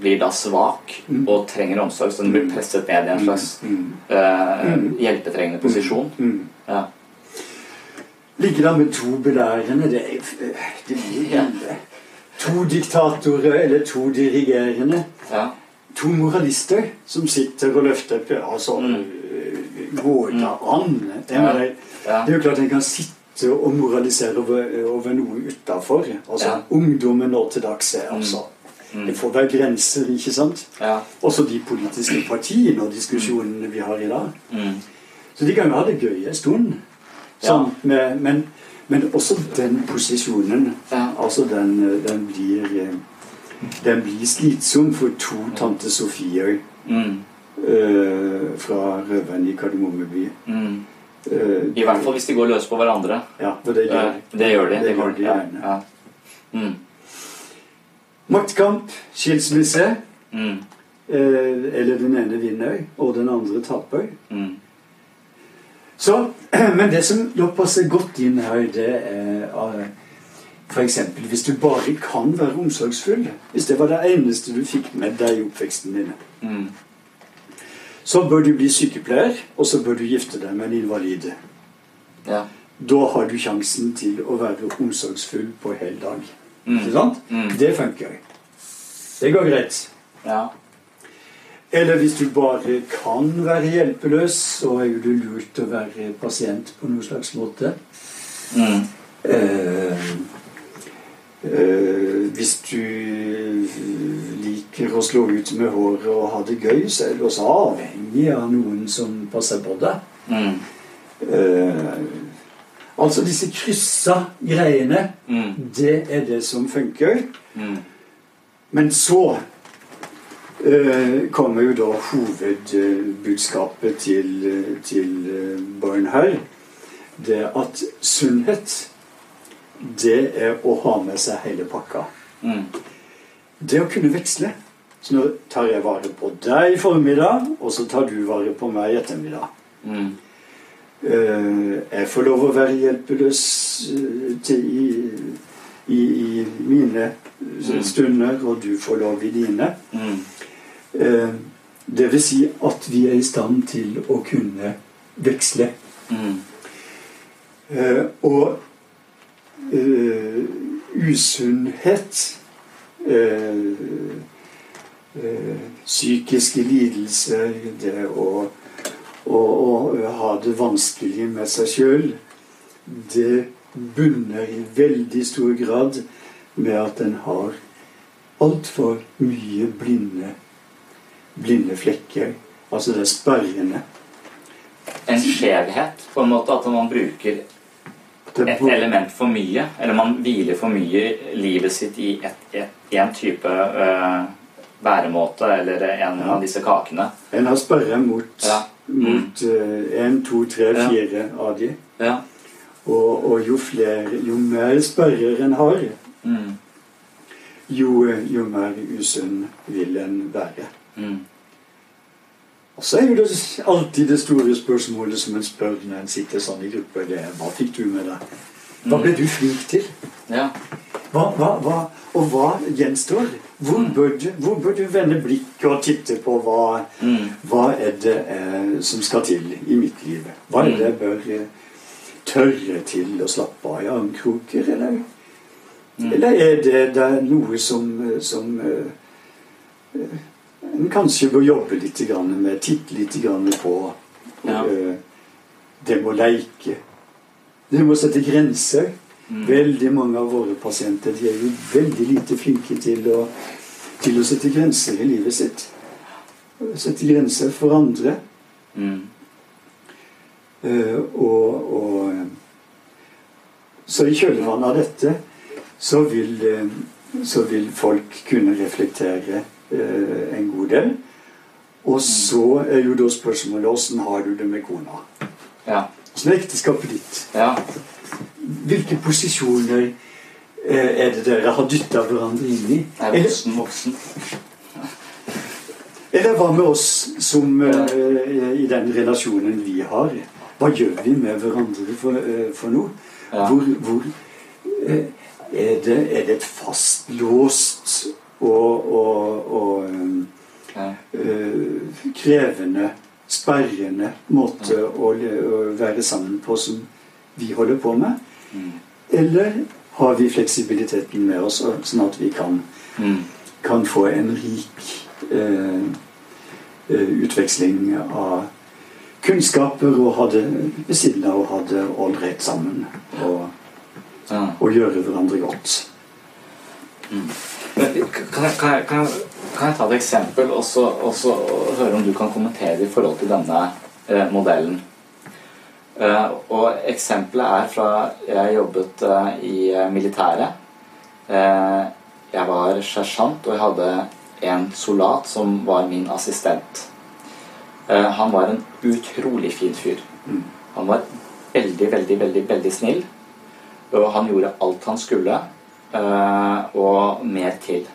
blir da svak Mm. og trenger omsorg. Så den blir presset ned i en slags uh, hjelpetrengende posisjon. Mm. Ja. Likedan med to belærende. Det, er- det blir jo. To diktatorer eller to dirigerende. Ja. To moralister som sitter og løfter altså, Mm. Går det an? Det, Ja. Det er jo klart en kan sitte og moralisere over, over noe utafor. Altså, Ja. Ungdommen nå til dags er altså Mm. Det får være grenser, ikke sant? Ja. Også de politiske partiene og diskusjonene vi har i dag. Mm. Så de kan jo ha det gøy en stund. Sånn, med, men, men også den posisjonen, Ja. altså den, den blir Den blir slitsom for to tante Sofier Mm. øh, fra Røven i Kardemommeby. Mm. Eh, I hvert fall hvis de går løs på hverandre. Ja, det gjør, det gjør de. Det Det gjør de ja. gjerne. Ja. Mm. Maktkamp, skilsmisse. Mm. Eh, eller den ene vinner, og den andre taper. Mm. Så, *clears throat* Men det som da passer godt inn her, det er f.eks. hvis du bare kan være omsorgsfull. Hvis det var det eneste du fikk med deg i oppveksten din. Mm. Så bør du bli sykepleier, og så bør du gifte deg med en invalid. Ja. Da har du sjansen til å være omsorgsfull på hel dag. Mm. Ikke sant? Mm. Det funker. Det går greit. Ja. Eller hvis du bare kan være hjelpeløs, så er jo det lurt å være pasient på noen slags måte. Mm. Eh, hvis du liker å slå ut med håret og ha det gøy, så er du også avhengig av noen som passer på deg. Mm. Eh, altså disse kryssa greiene, Mm. det er det som funker. Mm. Men så eh, kommer jo da hovedbudskapet til, til eh, her. Det at sunnhet, det er å ha med seg hele pakka. Mm. Det å kunne veksle. Så nå tar jeg vare på deg i formiddag, og så tar du vare på meg i ettermiddag. Mm. Eh, jeg får lov å være hjelpeløs eh, i, i, i mine Mm. stunder, og du får lov i dine. Mm. Eh, det vil si at vi er i stand til å kunne veksle. Mm. Eh, og eh, usunnhet eh, eh, Psykiske lidelser, det å, å, å ha det vanskelig med seg sjøl, det bunner i veldig stor grad med at en har altfor mye blinde, blinde flekker. Altså det er sperrende. En skjevhet, på en måte, at man bruker et element for mye. Eller man hviler for mye livet sitt i en type øh, væremåte eller en Ja. av disse kakene. En har sperre mot, Ja. Mot én, to, tre, fire av de. Ja. Og, og jo flere, jo mer sperrer en har, Mm. jo, jo mer usunn vil en være. Mm. Og så er jo det alltid det store spørsmålet som en spør når en sitter sånn i gruppe, det er hva fikk du med deg? Hva ble du flink til? Ja. Hva, hva, hva, og hva gjenstår? Hvor bør, du, hvor bør du vende blikket og titte på hva, Mm. hva er det eh, som skal til i mitt liv? Hva er det jeg bør eh, tørre til å slappe av i armkroker, eller? Eller er det, det er noe som, eh, som eh, eh, en kanskje bør jobbe litt med, titte litt grann på? Ja. Eh, det må leike. Det må sette grenser. Mm. Veldig mange av våre pasienter de er jo veldig lite flinke til å, til å sette grenser i livet sitt. Sette grenser for andre. Mm. Uh, og, og Så i kjølvannet av dette så vil, eh, så vil folk kunne reflektere uh, en god del. Og så er jo da spørsmålet åssen har du det med kona? Ja. Åssen er ekteskapet ditt? ja. Hvilke posisjoner eh, er det dere har dytta hverandre inn i? Er Eller, voksen, voksen. *laughs* eller hva med oss som eh, i den relasjonen vi har? Hva gjør vi med hverandre for, eh, for noe? Ja. Hvor, hvor eh, er, det, er det et fastlåst og, og, og Ja. krevende, sperrende måte å, å være sammen på som vi holder på med? Mm. Eller har vi fleksibiliteten med oss, sånn at vi kan, Mm. kan få en rik eh, eh, utveksling av kunnskaper og ha det ved siden av å ha det ålreit sammen og, Ja. og gjøre hverandre godt? Men Kan jeg, kan, jeg, kan, jeg, ta et eksempel og høre om du kan kommentere i forhold til denne eh, modellen? Eh, og Eksempelet er fra jeg jobbet eh, i eh, militæret. Jeg var sersjant, og jeg hadde en soldat som var min assistent. Han var en utrolig fin fyr. Han var veldig, veldig, veldig, veldig snill. Og han gjorde alt han skulle, og mer til.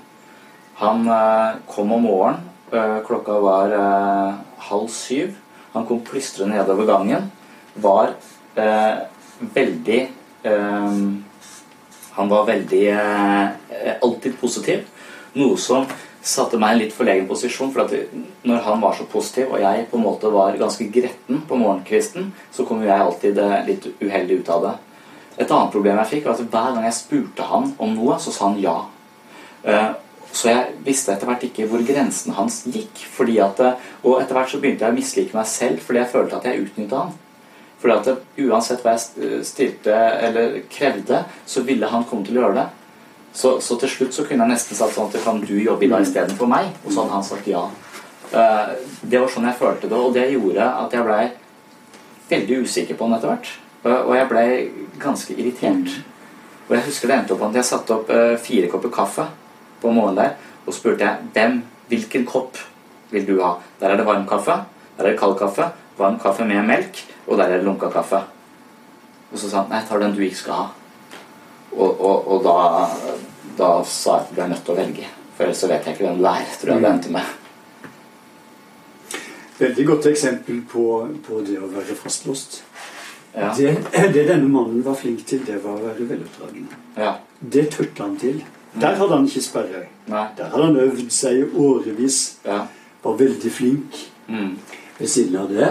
Han kom om morgenen. klokka var halv syv. Han kom plystrende nedover gangen. Var eh, veldig eh, Han var veldig eh, alltid positiv. Noe som satte meg i en litt forlegen posisjon. For at når han var så positiv, og jeg på en måte var ganske gretten på morgenkvisten, så kom jeg alltid eh, litt uheldig ut av det. Et annet problem jeg fikk, var at hver gang jeg spurte han om noe, så sa han ja. Eh, Så jeg visste etter hvert ikke hvor grensen hans gikk. At, eh, og etter hvert så begynte jeg å mislike meg selv fordi jeg følte at jeg utnytta han. Fordi at eh, uansett hva jeg st- stilte eller krevde, så ville han komme til å gjøre det. Så, så til slutt så kunne jeg nesten sagt sånn at kan du jobbe i dag istedenfor meg? Og så hadde han sagt ja. Eh, det var sånn jeg følte det, og det gjorde at jeg blei veldig usikker på han etter hvert. Og- Og jeg blei ganske irritert. Og jeg husker det endte opp at jeg satte opp eh, fire kopper kaffe på morgenen der, og spurte jeg hvem, hvilken kopp vil du ha? Der er det varm kaffe, der er det kald kaffe, varm kaffe med melk, og der er det lunka kaffe. Og så sa han nei, tar den du ikke skal ha. Og, og, og da, da sa jeg at du er nødt til å velge. For ellers så vet jeg ikke hvem du er. tror jeg det endte med. Veldig godt eksempel på, på det å være fastlåst. Ja. Det, det denne mannen var flink til, det var å være veloppdragende. Ja. Det tørte han til. Der hadde han ikke sperre. Nei. Der hadde han øvd seg i årevis. Ja. Var veldig flink. Mm. Ved siden av det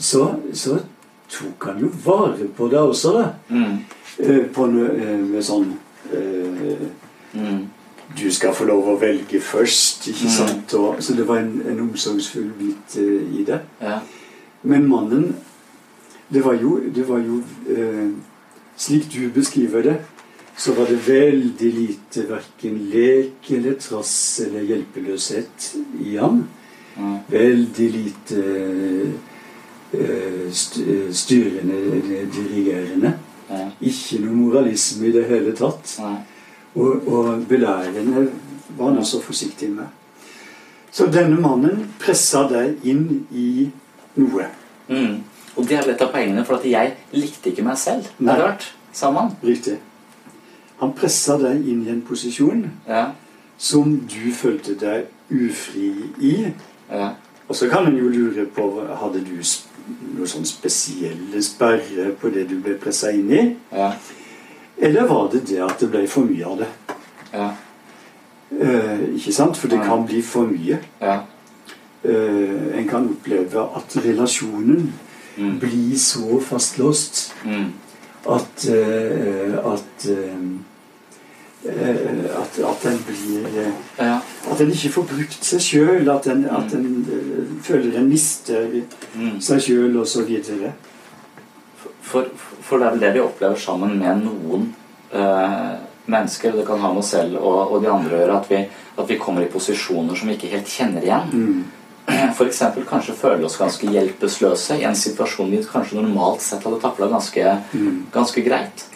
så, så tok han jo vare på det også, da. Mm. Eh, På eh, med sånn eh, Mm. Du skal få lov å velge først, ikke Mm. sant? Og, så det var en, en omsorgsfull bit eh, i det. Ja. Men mannen Det var jo, det var jo eh, Slik du beskriver det, så var det veldig lite verken lek eller trass eller hjelpeløshet i ham. Mm. Veldig lite styrende dirigerende. Ja. Ikke noe moralisme i det hele tatt. Og, og belærende var han også forsiktig med. Så denne mannen pressa deg inn i noe. Mm. Og det er litt av poengene, for at jeg likte ikke meg selv Nei. etter sa man. Riktig. Han pressa deg inn i en posisjon Ja. som du følte deg ufri i. Ja. Og så kan en jo lure på Hadde du sp- noen sånn spesielle sperrer på det du ble pressa inn i? Ja. Eller var det det at det ble for mye av det? Ja. Eh, ikke sant? For det kan bli for mye. Ja. Eh, en kan oppleve at relasjonen Mm. blir så fastlåst Mm. at eh, at, eh, eh, at at den blir eh, Ja. At en ikke får brukt seg sjøl. At en, at en eh, føler en mister Mm. seg sjøl osv. For, for det er vel det vi opplever sammen med noen øh, mennesker. Det kan ha med oss selv og, og de andre å gjøre. At vi, at vi kommer i posisjoner som vi ikke helt kjenner igjen. Mm. F.eks. kanskje føler oss ganske hjelpeløse i en situasjon vi kanskje normalt sett hadde takla ganske, Mm. ganske greit.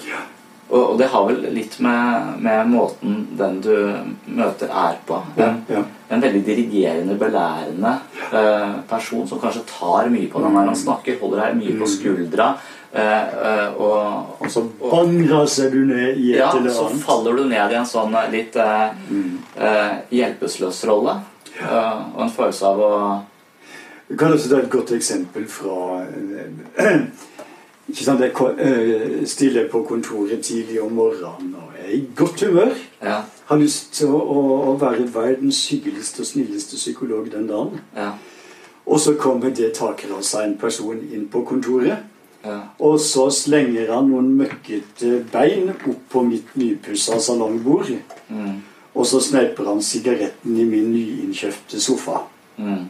Og, og det har vel litt med, med måten den du møter, er på. En, Ja. en veldig dirigerende, belærende eh, person som kanskje tar mye på deg når han snakker, holder deg mye på skuldra. eh, eh, og, Og så bang raser du ned i et ja, eller så faller du ned i en sånn eh, litt eh, eh, hjelpeløs rolle. Og en følelse av å Du kan også ta et godt eksempel fra ikke sant, Jeg eh, stiller på kontoret tidlig om morgenen og er i godt humør. Ja, Har lyst til å, å, å være verdens hyggeligste og snilleste psykolog den dagen. ja, Og så kommer det takrasa en person inn på kontoret. ja. Og så slenger han noen møkkete bein opp på mitt nypussa salongbord. Mm, Og så sneiper han sigaretten i min nyinnkjøpte sofa. mm,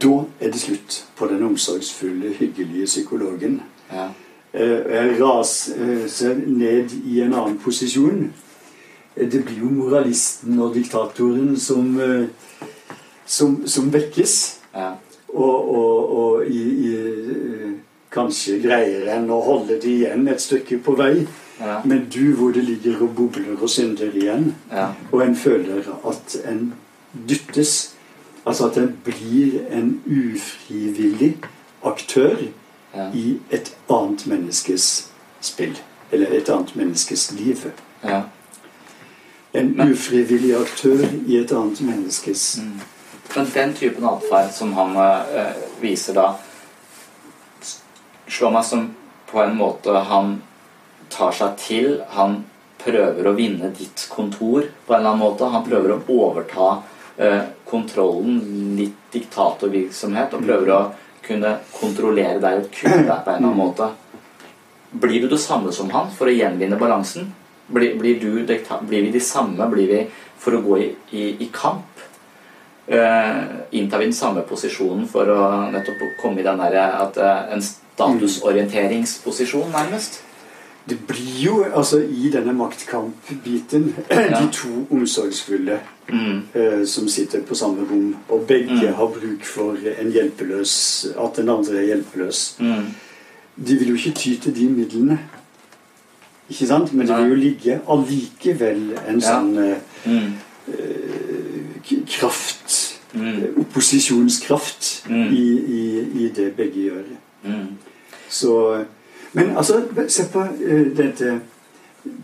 Da er det slutt på den omsorgsfulle, hyggelige psykologen. Ja, Eh, Jeg raser ned i en annen posisjon. Eh, Det blir jo moralisten og diktatoren som, eh, som, som vekkes. ja, Og, og, og i, i, eh, kanskje greier en å holde det igjen et stykke på vei. ja, Men du hvor det ligger og bobler og synder igjen, ja, og en føler at en dyttes Altså at en blir en ufrivillig aktør ja, i et annet menneskes spill. Eller et annet menneskes liv. ja. En Men- ufrivillig aktør i et annet menneskes Mm. Men den typen atferd som han øh, viser da, slår meg som på en måte han tar seg til. Han prøver å vinne ditt kontor på en eller annen måte. Han prøver å overta øh, kontrollen, litt diktatorvirksomhet, og prøver å kunne kontrollere deg og kutte deg på en eller annen måte. Blir du det samme som han for å gjenvinne balansen? Blir, blir, du, blir vi de samme? Blir vi for å gå i, i, i kamp? Uh, inntar vi den samme posisjonen for å nettopp komme i den der at, uh, en statusorienteringsposisjon, nærmest? Det blir jo altså i denne maktkampbiten *clears throat* de to omsorgsfulle Mm. eh, som sitter på samme rom, og begge Mm. har bruk for en hjelpeløs At den andre er hjelpeløs. Mm. De vil jo ikke ty til de midlene. Ikke sant? Men det vil jo ligge allikevel en sånn eh, Mm. kraft Mm. eh, Opposisjonskraft Mm. i, i, i det begge gjør. Mm. Så Men altså, se på eh, dette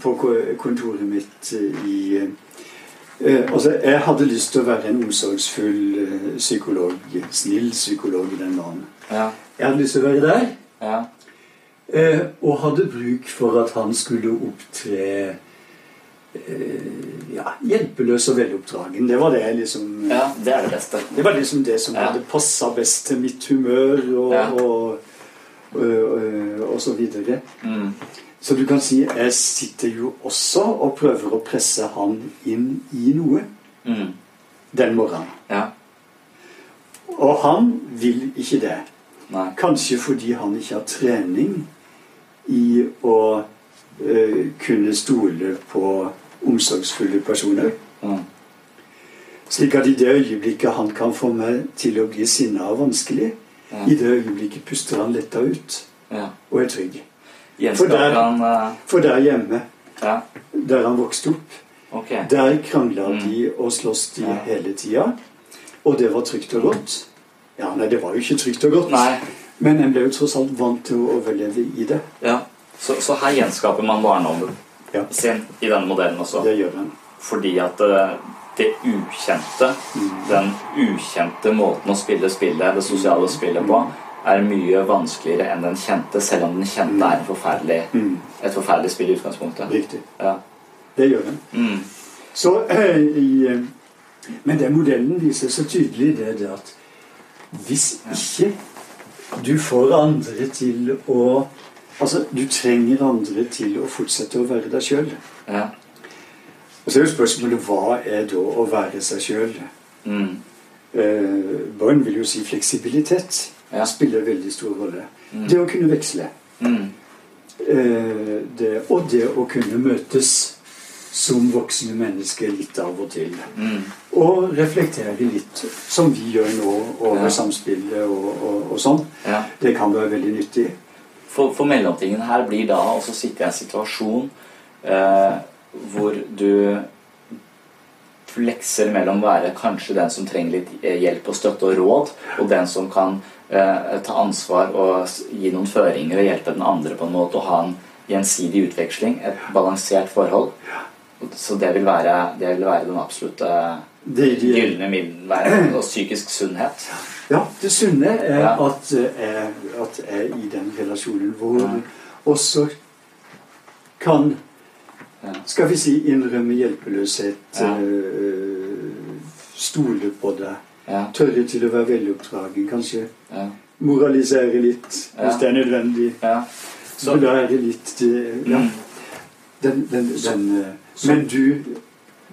på kontoret mitt eh, i eh, Altså, jeg hadde lyst til å være en omsorgsfull eh, psykolog. Snill psykolog i den dagen. Ja. Jeg hadde lyst til å være der. Ja. Eh, og hadde bruk for at han skulle opptre eh, ja, hjelpeløs og veloppdragen. Det var det liksom ja, det er det beste. Det var liksom det som hadde passa best til mitt humør og, og, og, og, og så videre. Mm. Så du kan si jeg sitter jo også og prøver å presse han inn i noe Mm. den morgenen. Ja. Og han vil ikke det. Nei. Kanskje fordi han ikke har trening i å eh, kunne stole på omsorgsfulle personer. Mm. Slik at i det øyeblikket han kan få meg til å bli sinna og vanskelig. I det øyeblikket puster han letta ut Ja. og er trygg. For der, han eh, for der hjemme, Ja. der han vokste opp, Okay. der krangla Mm. de og sloss de Ja. hele tida. Og det var trygt og godt. Ja, nei, det var jo ikke trygt og godt. Nei. Men en ble jo tross alt vant til å overleve i det. Ja. Så, så her gjenskaper man barndommen Ja. sin i denne modellen også. Det gjør han. Fordi at eh, det ukjente, den ukjente måten å spille spillet, det sosiale spillet på, er mye vanskeligere enn den kjente, selv om den kjente er forferdelig, Mm. et forferdelig spill i utgangspunktet. Riktig. Ja. Det gjør den. Mm. Så øh, i, eh, Men den modellen viser så tydelig det, det at hvis ikke du får andre til å Altså, du trenger andre til å fortsette å være deg sjøl. Ja. Og så er jo spørsmålet hva er da å være seg sjøl? Mm. Eh, barn vil jo si fleksibilitet. Ja. Spiller veldig stor rolle. Mm. Det å kunne veksle. Mm. Eh, det, og det å kunne møtes som voksne mennesker litt av og til. Mm. Og reflektere litt, som vi gjør nå, over Ja. samspillet og, og, og sånn. Ja. Det kan være veldig nyttig. For, for mellomtingen her blir da å sitte i en situasjon eh, hvor du flekser mellom å være kanskje den som trenger litt eh, hjelp og støtte og råd, og den som kan eh, ta ansvar og gi noen føringer og hjelpe den andre på en måte, og ha en gjensidig utveksling, et balansert forhold. Så det vil være, det vil være den absolutte gylne middelveien og psykisk sunnhet. ja, det sunne er Ja. at, eh, jeg, at jeg i den relasjonen hvor Ja. også kan. Skal vi si innrømme hjelpeløshet, Ja. eh, stole på deg, Ja. tørre til å være veloppdragen, kanskje Ja. moralisere litt hvis det er nødvendig. Ja. Så det litt det, Ja. Mm. Den, den, den, eh, men du,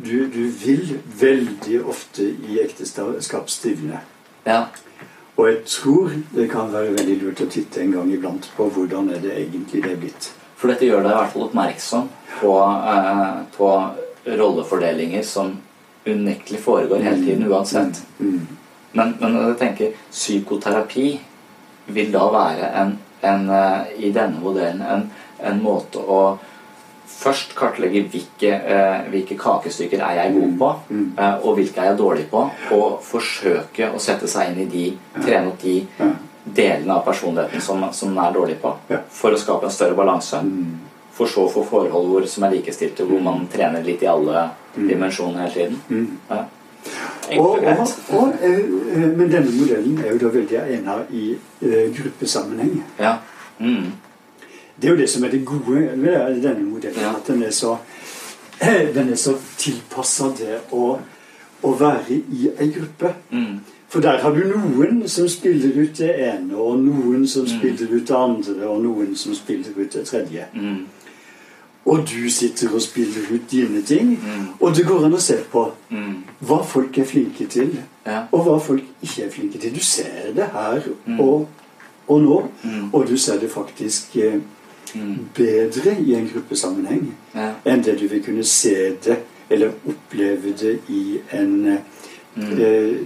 du, du vil veldig ofte i ekteskap stivne. ja. Og jeg tror det kan være veldig lurt å titte en gang iblant på hvordan er det egentlig det er blitt. For dette gjør deg i hvert fall oppmerksom på, eh, på rollefordelinger som unektelig foregår hele tiden uansett. Mm. Men, men jeg tenker psykoterapi vil da være en, en eh, i denne modellen en, en måte å først kartlegge hvilke, eh, hvilke kakestykker er jeg god på, Mm. eh, og hvilke er jeg dårlig på, og forsøke å sette seg inn i de, trene opp de. Delene av personligheten som, som den er dårlig på, Ja. for å skape en større balanse. Mm. For så å få forhold hvor, som er likestilte, hvor man trener litt i alle dimensjoner hele tiden. Mm. Ja. Og, og og, eh, eh, men denne modellen er jo da veldig egnet i uh, gruppesammenheng. Ja. Mm. Det er jo det som er det gode ved denne modellen. Ja. At den er så, den er så tilpassa det å, å være i ei gruppe. Mm. For der har du noen som spiller ut det ene, og noen som Mm. spiller ut det andre, og noen som spiller ut det tredje. Mm. Og du sitter og spiller ut dine ting. Mm. Og det går an å se på Mm. hva folk er flinke til, Ja. og hva folk ikke er flinke til. Du ser det her og, og nå, Mm. og du ser det faktisk eh, bedre i en gruppesammenheng Ja. enn det du vil kunne se det eller oppleve det i en eh,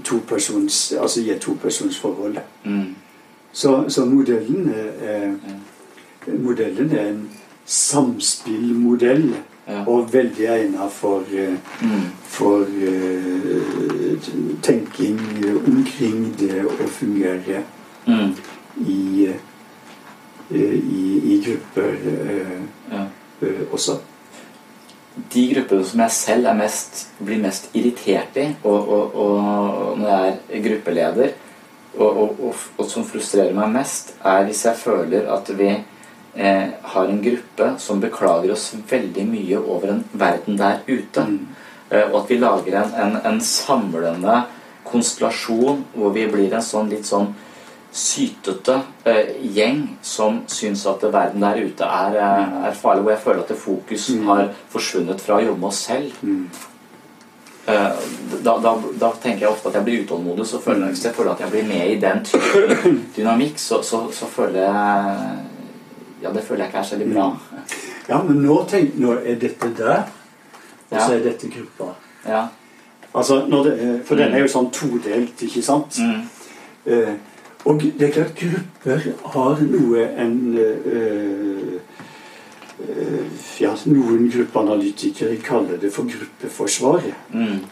topersons Altså i et topersonsforhold. Mm. Så, så modellen er, Modellen er en samspillmodell Ja. og veldig egnet for, eh, Mm. for uh, tenking omkring det å fungere Mm. i, uh, i, i grupper uh, Ja. eh, også. De gruppene som jeg selv er mest, blir mest irritert i, og, og, og når jeg er gruppeleder, og, og, som frustrerer meg mest, er hvis jeg føler at vi eh, har en gruppe som beklager oss veldig mye over en verden der ute. Eh, og at vi lager en, en, en samlende konstellasjon hvor vi blir en sånn litt sånn sytete eh, gjeng som syns at verden der ute er, eh, er farlig. Hvor jeg føler at fokus har forsvunnet fra å jobbe med oss selv. Eh, da, da, da tenker jeg ofte at jeg blir utålmodig. Så føler jeg, hvis jeg føler at jeg blir med i den typen *coughs* dynamikk, så, så, så føler jeg Ja, det føler jeg ikke er så veldig bra. Ja, men nå, tenk, nå er dette der, og så er dette gruppa. Ja. Altså, det, for den er jo sånn todelt, ikke sant? Mm. Eh, og det er klart grupper har noe en øh, øh, Ja, noen gruppeanalytikere kaller det for gruppeforsvar. Mm.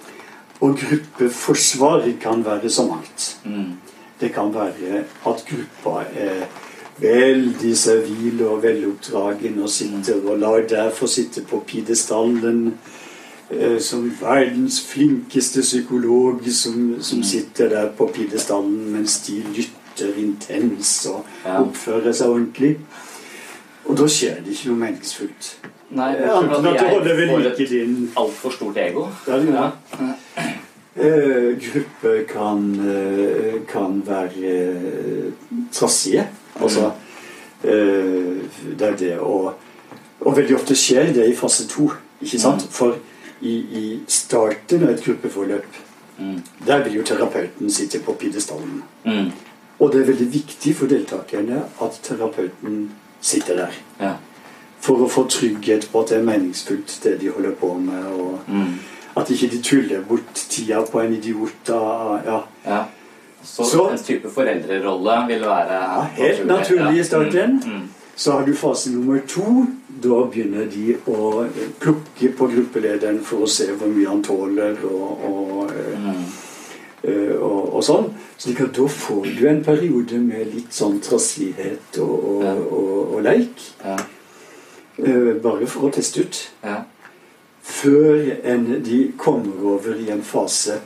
Og gruppeforsvar kan være så mangt. Mm. Det kan være at gruppa er veldig servil og veloppdragen og sitter og lar deg få sitte på pidestallen eh, som verdens flinkeste psykolog som, som sitter der på pidestallen mens de lytter intens og Ja. oppfører seg ordentlig. Og da skjer det ikke noe meningsfullt. Nei, Jeg antar at du holder ved like din altfor stort ego. Ja, det gjør det. Eh, grupper kan, uh, kan være uh, trassige. Altså eh, Det er det å Og veldig ofte skjer det i fase to. Ikke sant? For i, i starten av et gruppeforløp Mm. der vil jo terapeuten sitte på pidestallen. Mm. Og det er veldig viktig for deltakerne at terapeuten sitter der. Ja. For å få trygghet på at det er meningsfullt, det de holder på med. og Mm. at ikke de tuller bort tida på en idiot. Da, Ja. Ja. Så, Så- en type foreldrerolle vil være Ja, helt naturlig i starten. Mm. Mm. Så har du fase nummer to. Da begynner de å eh, plukke på gruppelederen for å se hvor mye han tåler. og, og, eh, Mm. Og, og sånn. Slik at da får du en periode med litt sånn trassighet og, og, Ja. og, leik. Ja. eh, Bare for å teste ut. Ja. Før enn de kommer over i en fase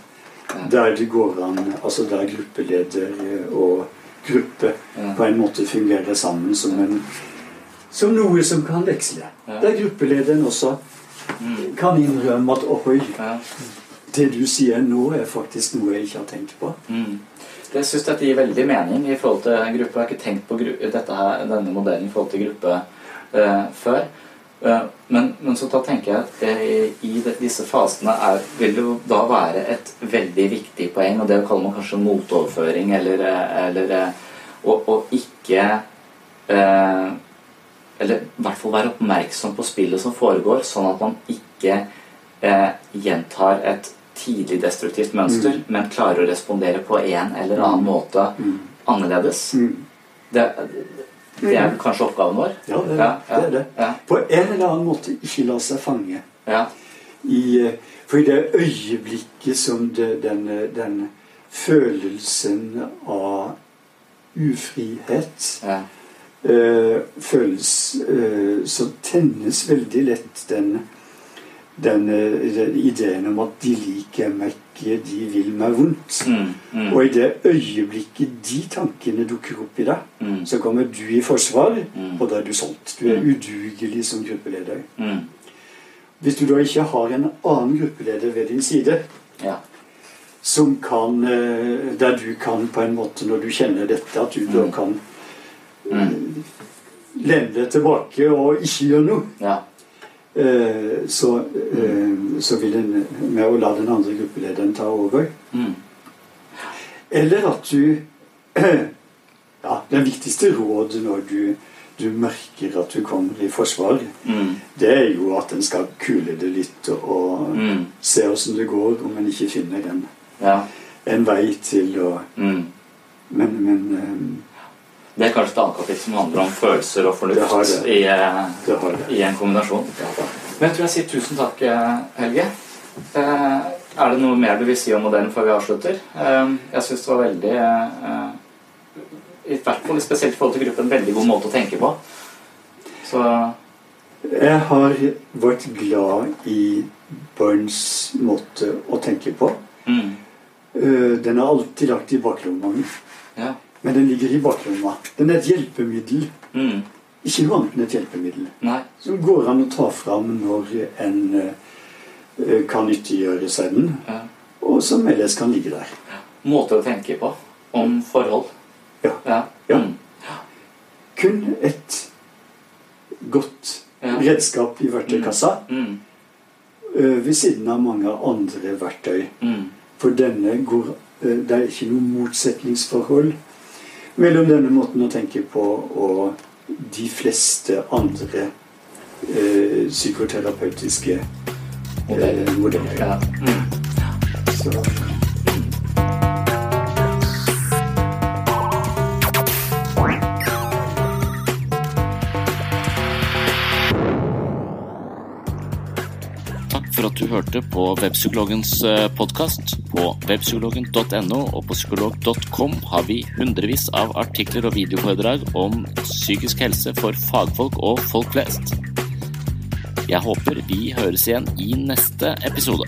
der det går an Altså der gruppeleder eh, og gruppe på en måte fungerer sammen som, en, som noe som kan veksle. Der gruppelederen også kan innrømme at ohoi. Det du sier nå, er faktisk noe jeg ikke har tenkt på. Mm. Jeg syns dette gir veldig mening i forhold til gruppe. Jeg har ikke tenkt på her, denne modellen i forhold til gruppe eh, før. Eh, men, men så da tenker jeg at eh, i de, disse fasene er, vil det jo da være et veldig viktig poeng, og det kaller man kanskje motoverføring, eller, eh, eller eh, å, å ikke eh, Eller i hvert fall være oppmerksom på spillet som foregår, sånn at man ikke eh, gjentar et tidlig destruktivt mønster, men klarer å respondere på en eller annen måte annerledes. Det, det er kanskje oppgaven vår? Ja, det, Ja, ja, det er det. ja. På en eller annen måte ikke la seg fange. Ja. I, eh, for i det øyeblikket som det, den, den følelsen av ufrihet eh, føles, eh, så tennes veldig lett den, den, eh, ideen om at de liker meg ikke, de vil meg vondt. Mm, mm, Og i det øyeblikket de tankene dukker opp i deg, mm, så kommer du i forsvar, Mm. og da er du solgt. Du er udugelig som gruppeleder. mm. Hvis du da ikke har en annen gruppeleder ved din side, Ja. som kan, eh, der du kan på en måte, når du kjenner dette, at du da Mm. kan mm. lene deg tilbake og ikke gjøre noe, ja. Eh, så, eh, så vil en med å la den andre gruppelederen ta over. Mm. Eller at du *clears throat* Ja, den viktigste rådet når du du merker at du kommer i forsvar, Mm. det er jo at en skal kule det litt og Mm. se åssen det går, om en ikke finner en, Ja. en vei til å Mm. Men, men eh, Det er kanskje et annet kapittel som handler om følelser og fornuft i, eh, i en kombinasjon. Men jeg tror jeg sier tusen takk, eh, Helge. Eh, Er det noe mer du vil si om modellen før vi avslutter? Jeg syns det var veldig I hvert fall spesielt i forhold til gruppen, en veldig god måte å tenke på. Så Jeg har vært glad i barns måte å tenke på. mm. Den er alltid lagt i baklomma. Ja. Men den ligger i baklomma. Den er et hjelpemiddel. Mm. Ikke noe annet enn et hjelpemiddel. Nei. Som går an å ta fram når en uh, kan nyttiggjøre seg den. Ja. Og som ellers kan ligge der. Måte å tenke på om forhold. Ja. Ja. Ja. Mm. Kun et godt redskap i verktøykassa. Mm. eh, Ved siden av mange andre verktøy. Mm. For denne går Det er ikke noe motsetningsforhold mellom denne måten å tenke på og de fleste andre eh, psykoterapeutiske eh, modeller. Ja. Mm. Så, du hørte på Webpsykologens podkast. På webpsykologen.no og på psykolog.com har vi hundrevis av artikler og videoforedrag om psykisk helse for fagfolk og folk flest. Jeg håper vi høres igjen i neste episode.